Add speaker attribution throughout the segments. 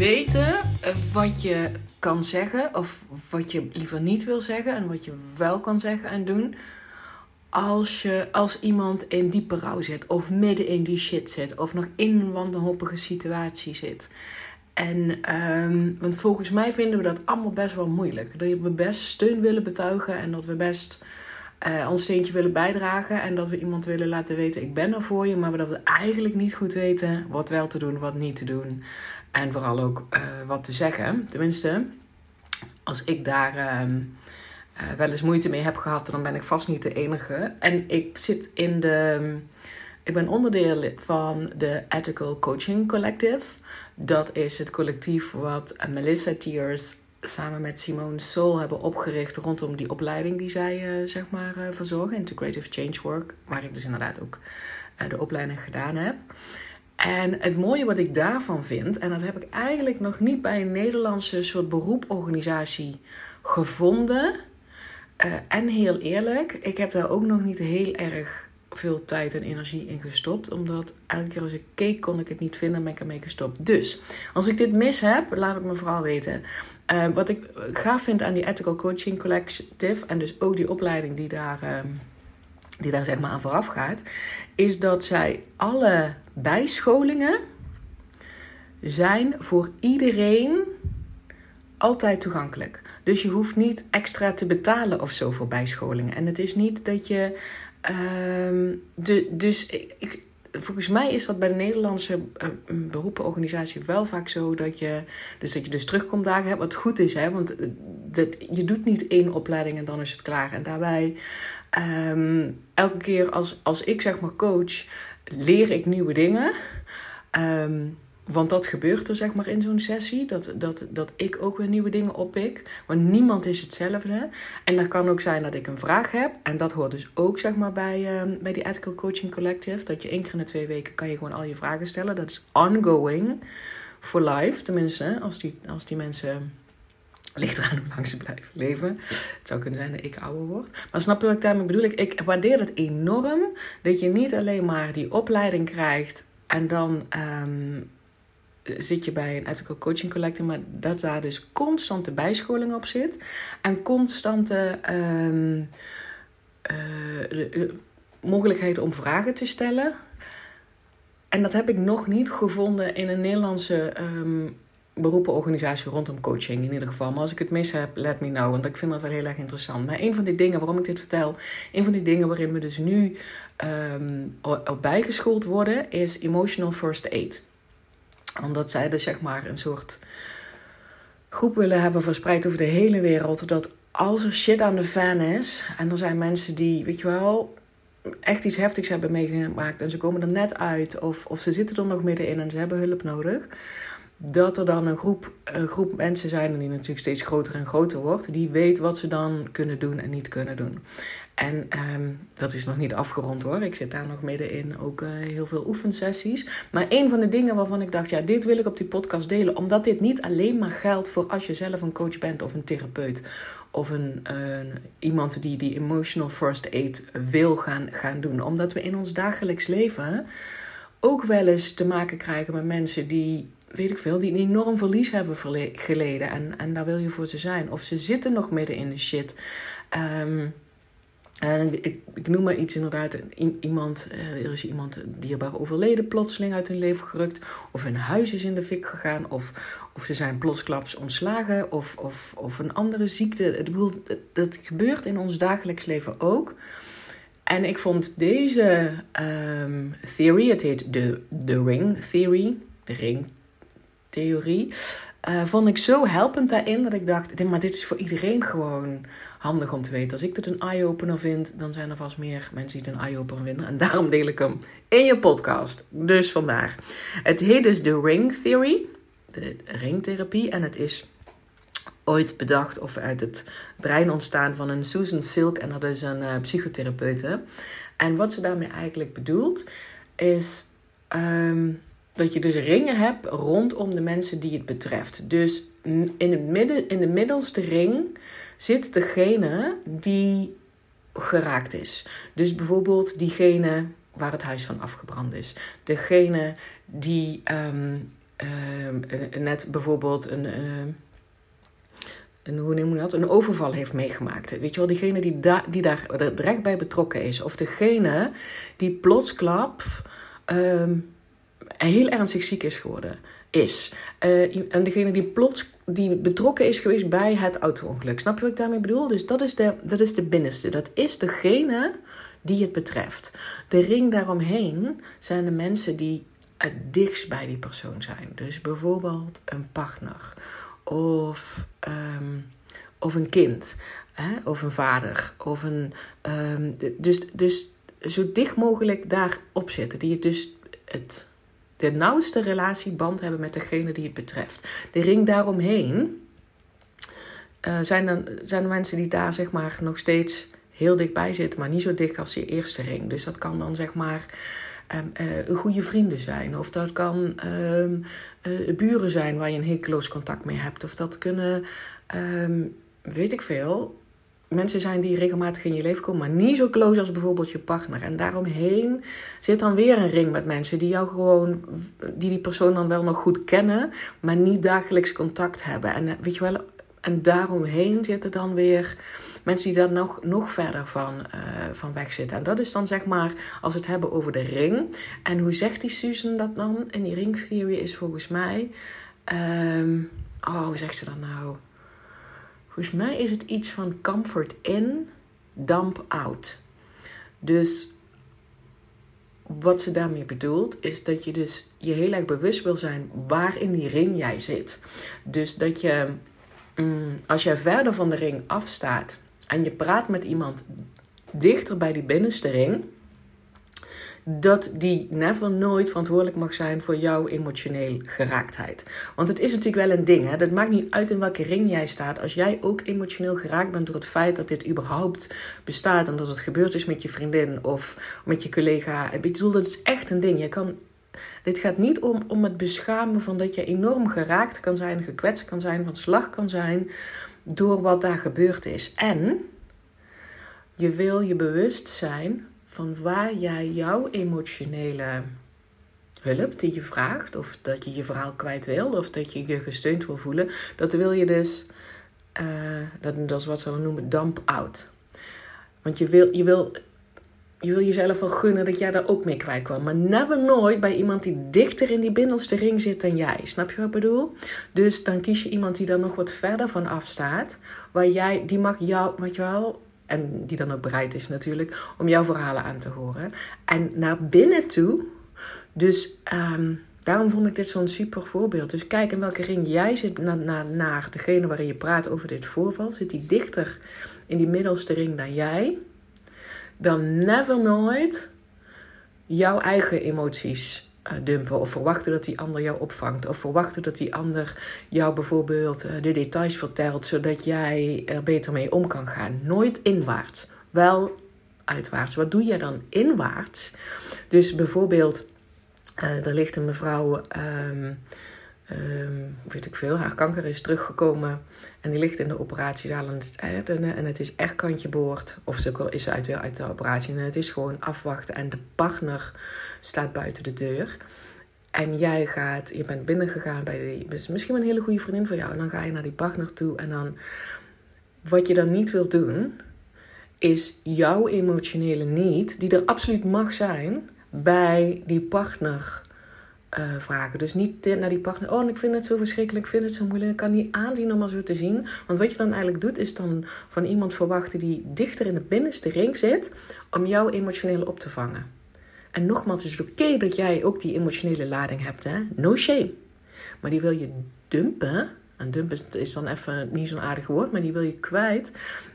Speaker 1: weten eh, wat je kan zeggen of wat je liever niet wil zeggen en wat je wel kan zeggen en doen. Als, je, als iemand in diepe rouw zit of midden in die shit zit of nog in een wandelhoppige situatie zit. En, ehm, want volgens mij vinden we dat allemaal best wel moeilijk. Dat we best steun willen betuigen en dat we best uh, ons steentje willen bijdragen. En dat we iemand willen laten weten: ik ben er voor je. Maar dat we eigenlijk niet goed weten wat wel te doen, wat niet te doen. En vooral ook uh, wat te zeggen. Tenminste, als ik daar uh, uh, wel eens moeite mee heb gehad, dan ben ik vast niet de enige. En ik zit in de. Ik ben onderdeel van de Ethical Coaching Collective. Dat is het collectief wat Melissa Tiers samen met Simone Soul hebben opgericht rondom die opleiding die zij uh, zeg maar verzorgen, Integrative Change Work, waar ik dus inderdaad ook de opleiding gedaan heb. En het mooie wat ik daarvan vind, en dat heb ik eigenlijk nog niet bij een Nederlandse soort beroeporganisatie gevonden. en heel eerlijk, ik heb daar ook nog niet heel erg veel tijd en energie in gestopt. Omdat elke keer als ik keek, kon ik het niet vinden en ben ik ermee gestopt. Dus als ik dit mis heb, laat het me vooral weten. Uh, wat ik gaaf vind aan die Ethical Coaching Collective en dus ook die opleiding die daar, uh, die daar zeg maar aan vooraf gaat, is dat zij alle bijscholingen zijn voor iedereen altijd toegankelijk. Dus je hoeft niet extra te betalen of zo voor bijscholingen. En het is niet dat je Um, de, dus ik, volgens mij is dat bij de Nederlandse uh, beroepenorganisatie wel vaak zo dat je, dus dat je dus terugkomdagen hebt. Wat goed is, hè, want dat, je doet niet één opleiding en dan is het klaar. En daarbij, um, elke keer als, als ik zeg maar coach, leer ik nieuwe dingen. Um, want dat gebeurt er zeg maar in zo'n sessie. Dat, dat, dat ik ook weer nieuwe dingen oppik. Want niemand is hetzelfde. En dat kan ook zijn dat ik een vraag heb. En dat hoort dus ook zeg maar bij, uh, bij die Ethical Coaching Collective. Dat je één keer in de twee weken kan je gewoon al je vragen stellen. Dat is ongoing. For life. Tenminste, als die, als die mensen... Ligt eraan hoe lang ze blijven leven. Het zou kunnen zijn dat ik ouder word. Maar snap je wat ik daarmee bedoel? Ik, ik waardeer het enorm dat je niet alleen maar die opleiding krijgt en dan um, zit je bij een ethical coaching collective, maar dat daar dus constante bijscholing op zit en constante um, uh, mogelijkheden om vragen te stellen. En dat heb ik nog niet gevonden in een Nederlandse um, beroepenorganisatie rondom coaching in ieder geval. Maar als ik het mis heb, let me know, want ik vind dat wel heel erg interessant. Maar een van die dingen waarom ik dit vertel, een van die dingen waarin we dus nu um, op bijgeschoold worden, is emotional first aid omdat zij dus zeg maar een soort groep willen hebben verspreid over de hele wereld. Dat als er shit aan de fan is. En er zijn mensen die, weet je wel, echt iets heftigs hebben meegemaakt. En ze komen er net uit. Of, of ze zitten er nog middenin en ze hebben hulp nodig. Dat er dan een groep, een groep mensen zijn, en die natuurlijk steeds groter en groter wordt, die weet wat ze dan kunnen doen en niet kunnen doen. En um, dat is nog niet afgerond hoor. Ik zit daar nog middenin. Ook uh, heel veel oefensessies. Maar een van de dingen waarvan ik dacht, ja, dit wil ik op die podcast delen. Omdat dit niet alleen maar geldt voor als je zelf een coach bent of een therapeut. Of een, iemand die die emotional first aid wil gaan, gaan doen. Omdat we in ons dagelijks leven ook wel eens te maken krijgen met mensen die weet ik veel, die een enorm verlies hebben geleden. En, en daar wil je voor ze zijn. Of ze zitten nog midden in de shit. Um, en ik, ik noem maar iets inderdaad. Iemand, eh, er is iemand dierbaar overleden, plotseling uit hun leven gerukt. Of hun huis is in de fik gegaan. Of, of ze zijn plotsklaps ontslagen. Of, of, of een andere ziekte. Ik bedoel, dat gebeurt in ons dagelijks leven ook. En ik vond deze um, theory, het heet de, de ring theory, de ring theorie, uh, vond ik zo helpend daarin dat ik dacht, maar dit is voor iedereen gewoon handig om te weten. Als ik dit een eye-opener vind, dan zijn er vast meer mensen die het een eye-opener vinden. En daarom deel ik hem in je podcast. Dus vandaar. Het heet dus de Ring Theory, de ringtherapie. En het is ooit bedacht of uit het brein ontstaan van een Susan Silk. En dat is een uh, psychotherapeute. En wat ze daarmee eigenlijk bedoelt, is um, dat je dus ringen hebt rondom de mensen die het betreft. Dus in, het midden, in de middelste ring zit degene die geraakt is. Dus bijvoorbeeld diegene waar het huis van afgebrand is. Degene die um, net bijvoorbeeld een, een, een, hoe noem je dat? een overval heeft meegemaakt. Weet je wel, diegene die, die daar direct bij betrokken is. Of degene die plotsklap um, heel ernstig ziek is geworden. Is. Uh, en degene die plots die betrokken is geweest bij het auto-ongeluk. Snap je wat ik daarmee bedoel? Dus dat is, de, dat is de binnenste. Dat is degene die het betreft. De ring daaromheen zijn de mensen die het dichtst bij die persoon zijn. Dus bijvoorbeeld een partner of, um, of een kind, hè? of een vader. Of een, um, dus, dus zo dicht mogelijk daarop zitten. Die het dus het, de nauwste relatieband hebben met degene die het betreft. De ring daaromheen uh, zijn, dan, zijn mensen die daar zeg maar nog steeds heel dichtbij zitten, maar niet zo dik als die eerste ring. Dus dat kan dan zeg maar um, goede vrienden zijn. Of dat kan um, uh, buren zijn waar je een heel contact mee hebt. Of dat kunnen, um, weet ik veel, mensen zijn die regelmatig in je leven komen, maar niet zo close als bijvoorbeeld je partner. En daaromheen zit dan weer een ring met mensen die jou gewoon, die die persoon dan wel nog goed kennen, maar niet dagelijks contact hebben. En weet je wel, en daaromheen zitten dan weer mensen die daar nog, nog verder van, uh, van weg zitten. En dat is dan zeg maar, als we het hebben over de ring. En hoe zegt die Susan dat dan? En die ring theory is volgens mij. Um, oh, hoe zegt ze dat nou? Volgens mij is het iets van comfort in, dump out. Dus wat ze daarmee bedoelt, is dat je dus je heel erg bewust wil zijn waar in die ring jij zit. Dus dat je, mm, als jij verder van de ring afstaat en je praat met iemand dichter bij die binnenste ring, dat die never nooit verantwoordelijk mag zijn voor jouw emotioneel geraaktheid. Want het is natuurlijk wel een ding. Hè? Dat maakt niet uit in welke ring jij staat. Als jij ook emotioneel geraakt bent door het feit dat dit überhaupt bestaat en dat het gebeurd is met je vriendin of met je collega. Ik bedoel, dat is echt een ding. Je kan dit gaat niet om, om het beschamen van dat je enorm geraakt kan zijn, gekwetst kan zijn, van slag kan zijn door wat daar gebeurd is. En je wil je bewust zijn van waar jij jouw emotionele hulp die je vraagt, of dat je je verhaal kwijt wil, of dat je je gesteund wil voelen, dat wil je dus, uh, dat, is wat ze noemen, dump out. Want je wil, je wil je wil jezelf wel gunnen dat jij daar ook mee kwijt kwam. Maar never nooit bij iemand die dichter in die binnenste ring zit dan jij. Snap je wat ik bedoel? Dus dan kies je iemand die daar nog wat verder van afstaat. Waar jij, die mag jou, wat je en die dan ook bereid is natuurlijk, om jouw verhalen aan te horen. En naar binnen toe. Dus um, daarom vond ik dit zo'n super voorbeeld. Dus kijk in welke ring jij zit naar, naar, naar degene waarin je praat over dit voorval. Zit die dichter in die middelste ring dan jij? dan never nooit jouw eigen emoties dumpen. Of verwachten dat die ander jou opvangt. Of verwachten dat die ander jou bijvoorbeeld uh, de details vertelt. Zodat jij er beter mee om kan gaan. Nooit inwaarts. Wel uitwaarts. Wat doe jij dan inwaarts? Dus bijvoorbeeld, uh, er ligt een mevrouw. Um, um, weet ik veel, haar kanker is teruggekomen en die ligt in de operatiezaal en het, en het is echt kantje boord. Of ze is uit, weer uit de operatie en het is gewoon afwachten en de partner staat buiten de deur. En jij gaat, je bent binnengegaan bij die, misschien wel een hele goede vriendin van jou. En dan ga je naar die partner toe en dan, wat je dan niet wilt doen, is jouw emotionele niet, die er absoluut mag zijn, bij die partner uh, vragen. Dus niet naar die partner, oh, ik vind het zo verschrikkelijk, ik vind het zo moeilijk, ik kan niet aanzien om maar zo te zien. Want wat je dan eigenlijk doet, is dan van iemand verwachten die dichter in de binnenste ring zit, om jou emotioneel op te vangen. En nogmaals, het oké dat jij ook die emotionele lading hebt, hè? No shame. Maar die wil je dumpen. En dumpen is dan even niet zo'n aardig woord, maar die wil je kwijt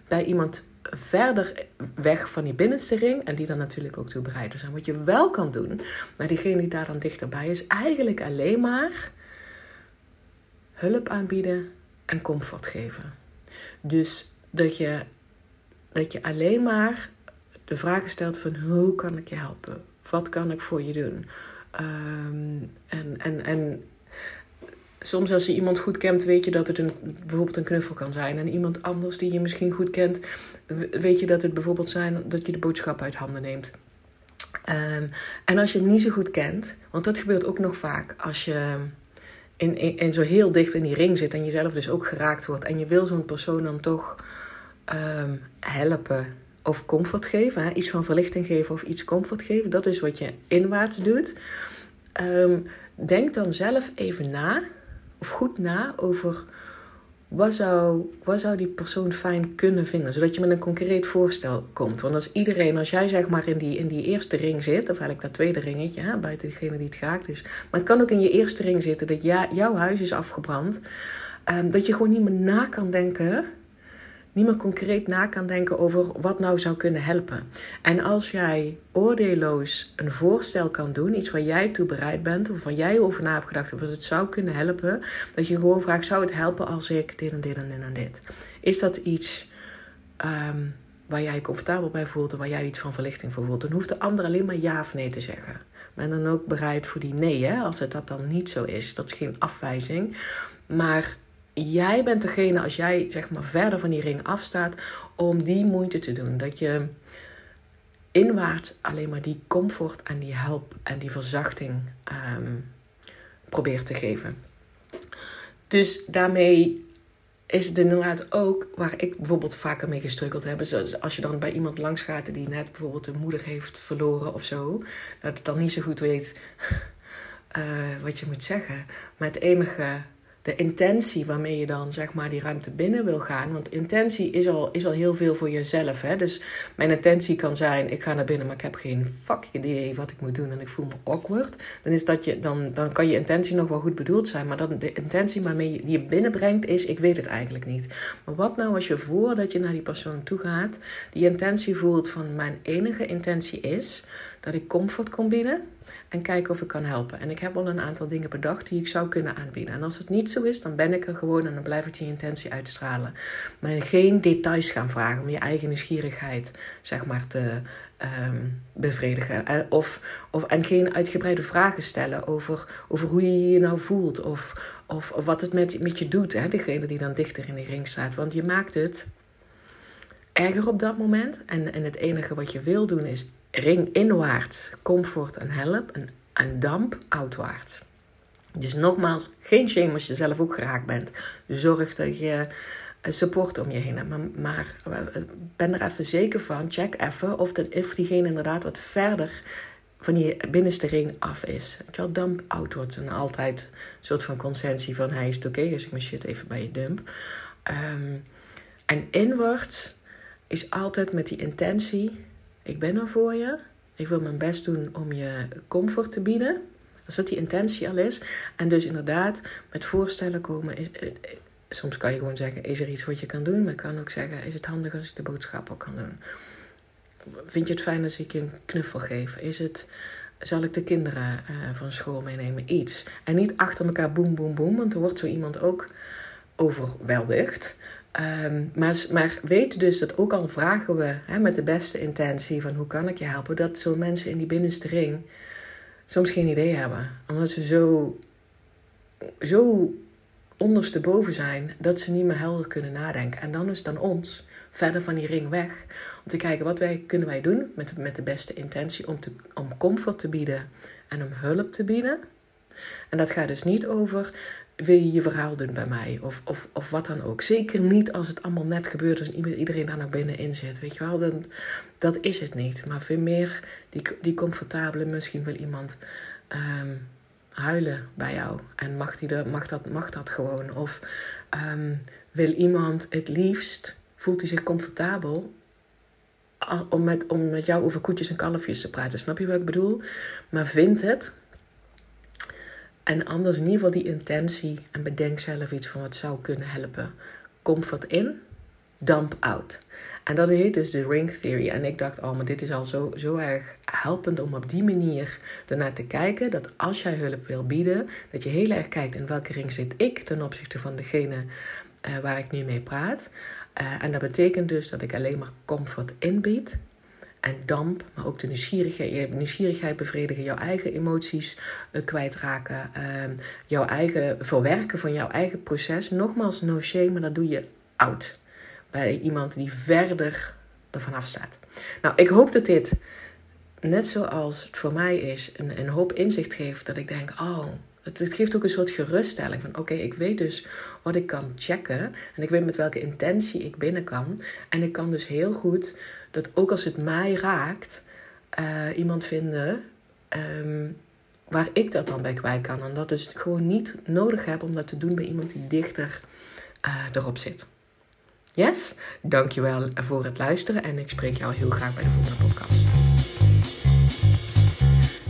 Speaker 1: bij iemand verder weg van die binnenste ring. En die dan natuurlijk ook toe bereid zijn. Wat je wel kan doen, naar diegene die daar dan dichterbij is, eigenlijk alleen maar hulp aanbieden en comfort geven. Dus dat je, dat je alleen maar de vragen stelt van hoe kan ik je helpen? Wat kan ik voor je doen? Um, en, en, en soms als je iemand goed kent, weet je dat het een, bijvoorbeeld een knuffel kan zijn. En iemand anders die je misschien goed kent, weet je dat het bijvoorbeeld zijn dat je de boodschap uit handen neemt. Um, en als je het niet zo goed kent, want dat gebeurt ook nog vaak als je in, en zo heel dicht in die ring zit en jezelf dus ook geraakt wordt. En je wil zo'n persoon dan toch um, helpen of comfort geven. Hè? Iets van verlichting geven of iets comfort geven. Dat is wat je inwaarts doet. Um, denk dan zelf even na, goed na, over wat zou, wat zou die persoon fijn kunnen vinden? Zodat je met een concreet voorstel komt. Want als iedereen, als jij zeg maar in die, in die eerste ring zit, of eigenlijk dat tweede ringetje, hè, buiten diegene die het geraakt is. Maar het kan ook in je eerste ring zitten dat ja, jouw huis is afgebrand. Um, dat je gewoon niet meer na kan denken niet meer concreet na kan denken over wat nou zou kunnen helpen. En als jij oordeelloos een voorstel kan doen, iets waar jij toe bereid bent, of waar jij over na hebt gedacht, wat het zou kunnen helpen, dat je gewoon vraagt: zou het helpen als ik dit en dit en dit en dit? Is dat iets um, waar jij je comfortabel bij voelt en waar jij iets van verlichting voor voelt? Dan hoeft de ander alleen maar ja of nee te zeggen. Maar dan ook bereid voor die nee, hè, als het dat dan niet zo is. Dat is geen afwijzing. Maar jij bent degene, als jij zeg maar verder van die ring afstaat, om die moeite te doen. Dat je inwaarts alleen maar die comfort en die help en die verzachting um, probeert te geven. Dus daarmee is het inderdaad ook waar ik bijvoorbeeld vaker mee gestruggeld heb. Zoals als je dan bij iemand langs gaat die net bijvoorbeeld een moeder heeft verloren of zo, dat het dan niet zo goed weet uh, wat je moet zeggen. Maar het enige de intentie waarmee je dan zeg maar die ruimte binnen wil gaan. Want intentie is al, is al heel veel voor jezelf. Hè? Dus mijn intentie kan zijn: ik ga naar binnen, maar ik heb geen fuck idee wat ik moet doen en ik voel me awkward. Dan, is dat je, dan, dan kan je intentie nog wel goed bedoeld zijn, maar dan, de intentie waarmee je, die je binnenbrengt is: ik weet het eigenlijk niet. Maar wat nou als je voordat je naar die persoon toe gaat, die intentie voelt van: mijn enige intentie is dat ik comfort kom bieden en kijken of ik kan helpen. En ik heb al een aantal dingen bedacht die ik zou kunnen aanbieden. En als het niet zo is, dan ben ik er gewoon en dan blijf ik die intentie uitstralen. Maar geen details gaan vragen om je eigen nieuwsgierigheid zeg maar te um, bevredigen. En, of, of, en geen uitgebreide vragen stellen over, over hoe je je nou voelt of, of, of wat het met, met je doet. Hè? Degene die dan dichter in de ring staat. Want je maakt het erger op dat moment. En, en het enige wat je wil doen is ring inwaarts, comfort en help. En, en damp outwaarts. Dus nogmaals, geen shame als je zelf ook geraakt bent. Zorg dat je support om je heen hebt. Maar, eh, ben er even zeker van, check even of, dat, of diegene inderdaad wat verder van die binnenste ring af is. Had dump outwards en altijd een soort van consensie van hij is oké als ik mijn shit even bij je dump. Um, en inwaarts is altijd met die intentie ik ben er voor je. Ik wil mijn best doen om je comfort te bieden. Als dat die intentie al is. En dus inderdaad met voorstellen komen. Eh, eh, soms kan je gewoon zeggen, is er iets wat je kan doen? Maar ik kan ook zeggen, is het handig als ik de boodschap ook kan doen? Vind je het fijn als ik je een knuffel geef? Is het, zal ik de kinderen uh, van school meenemen? Iets. En niet achter elkaar boem, boem, boem. Want er wordt zo iemand ook overweldigd. Um, maar, maar weet dus dat ook al vragen we hè, met de beste intentie van hoe kan ik je helpen, dat zo'n mensen in die binnenste ring soms geen idee hebben. Omdat ze zo, zo ondersteboven zijn dat ze niet meer helder kunnen nadenken. En dan is het dan ons verder van die ring weg om te kijken wat wij, kunnen wij doen met, met de beste intentie om, te, om comfort te bieden en om hulp te bieden. En dat gaat dus niet over wil je je verhaal doen bij mij? Of, of, of wat dan ook. Zeker niet als het allemaal net gebeurt en iedereen daar naar binnenin zit. Weet je wel, dan, dat is het niet. Maar veel meer die, die comfortabele, misschien wil iemand um, huilen bij jou. En mag, die de, mag, dat, mag dat gewoon? Of um, wil iemand het liefst, voelt hij zich comfortabel om met, om met jou over koetjes en kalfjes te praten? Snap je wat ik bedoel? Maar vindt het en anders in ieder geval die intentie en bedenk zelf iets van wat zou kunnen helpen. Comfort in, dump out. En dat heet dus de ring theory. En ik dacht, oh, maar dit is al zo, zo erg helpend om op die manier ernaar te kijken. Dat als jij hulp wil bieden, dat je heel erg kijkt in welke ring zit ik ten opzichte van degene uh, waar ik nu mee praat. Uh, en dat betekent dus dat ik alleen maar comfort inbied en damp, maar ook de nieuwsgierigheid, nieuwsgierigheid bevredigen, jouw eigen emoties uh, kwijtraken, uh, jouw eigen verwerken van jouw eigen proces. Nogmaals, no shame, maar dat doe je oud bij iemand die verder ervan afstaat. Nou, ik hoop dat dit, net zoals het voor mij is, een, een hoop inzicht geeft dat ik denk, oh, het geeft ook een soort geruststelling van oké, ik weet dus wat ik kan checken. En ik weet met welke intentie ik binnen kan. En ik kan dus heel goed dat ook als het mij raakt, uh, iemand vinden um, waar ik dat dan bij kwijt kan. En dat dus gewoon niet nodig heb om dat te doen bij iemand die dichter uh, erop zit. Yes? Dankjewel voor het luisteren en ik spreek jou heel graag bij de volgende podcast.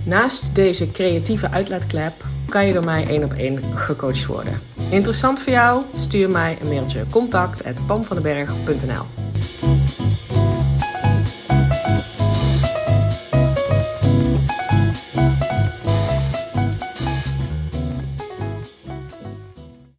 Speaker 1: Naast deze creatieve uitlaatklep kan je door mij één op één gecoacht worden. Interessant voor jou? Stuur mij een mailtje contact@pamvandenberg.nl